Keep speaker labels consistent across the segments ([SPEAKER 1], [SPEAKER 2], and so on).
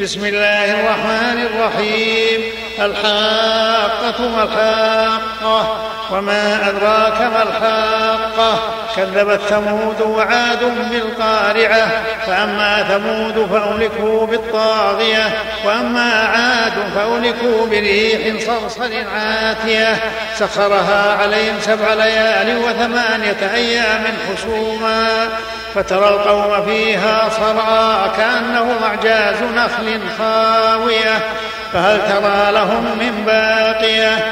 [SPEAKER 1] بسم الله الرحمن الرحيم. الحاقة ما الحاقة. وما أدراك ما الحاقة كذبت ثمود وعاد بالقارعة فأما ثمود فأهلكوا بالطاغية وأما عاد فأهلكوا بريح صرصر عاتية. سخرها عليهم سبع ليال وثمانية أيام حسوما. فترى القوم فيها صرعى كأنهم أعجاز نخل خاوية. فهل ترى لهم من باقية؟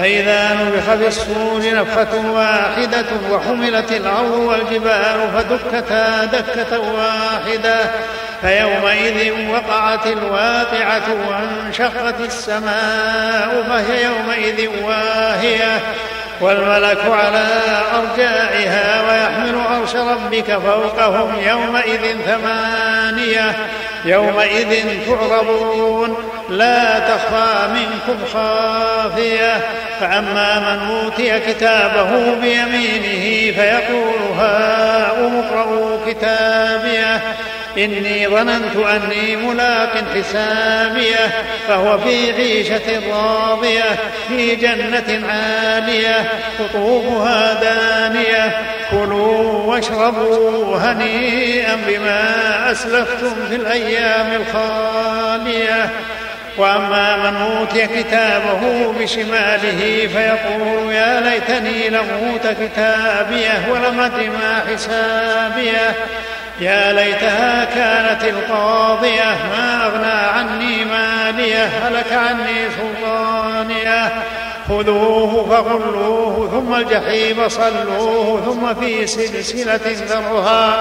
[SPEAKER 1] فإذا نفخ في الصور نفخة واحدة وحملت الأرض والجبال فدكتا دكة واحدة فيومئذ وقعت الواقعة وانشقت السماء فهي يومئذ واهية والملك على أرجائها ويحمل عرش ربك فوقهم يومئذ ثمانية يومئذ تعرضون لا تخفى منكم خافية. فأما من أوتي كتابه بيمينه فيقول هاؤم اقرءوا كتابيه. إني ظننت أني ملاق حسابيه فهو في عيشة راضية في جنة عالية قطوفها دانية. كلوا واشربوا هنيئا بما أسلفتم في الأيام الخالية. وأما من أوتي كتابه بشماله فيقول يا ليتني لم أوت كتابيه ولم ادر ما حسابيه. يا ليتها كانت القاضية ما أغنى عني ماليه هلك عني سلطانيه. خذوه فغلوه ثم الجحيم صلوه ثم في سلسلة ذرها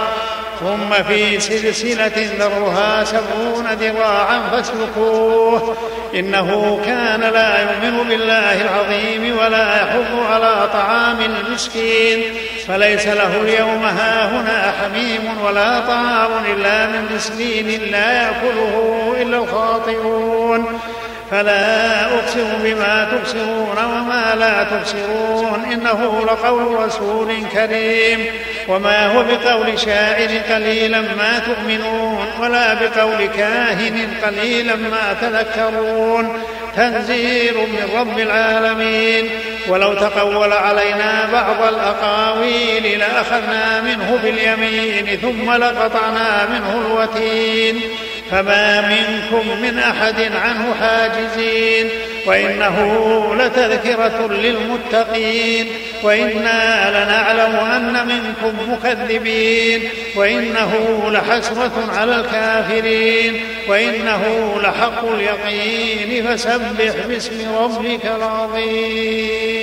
[SPEAKER 1] ثم في سلسلة ذرها سبعون ذراعا فاسلكوه. إنه كان لا يؤمن بالله العظيم ولا يحض على طعام المسكين. فليس له اليوم هاهنا حميم ولا طعام إلا من مسكين لا يأكله إلا الخاطئون. فلا أقسم بما تبصرون وما لا تبصرون. إنه لقول رسول كريم. وما هو بقول شاعر قليلا ما تؤمنون ولا بقول كاهن قليلا ما تذكرون. تنزيل من رب العالمين. ولو تقول علينا بعض الأقاويل لأخذنا منه باليمين ثم لقطعنا منه الوتين. فما منكم من أحد عنه حاجزين وإنه لتذكرة للمتقين وإنا لنعلم أن منكم مكذبين وإنه لحسرة على الكافرين وإنه لحق اليقين فسبح باسم ربك العظيم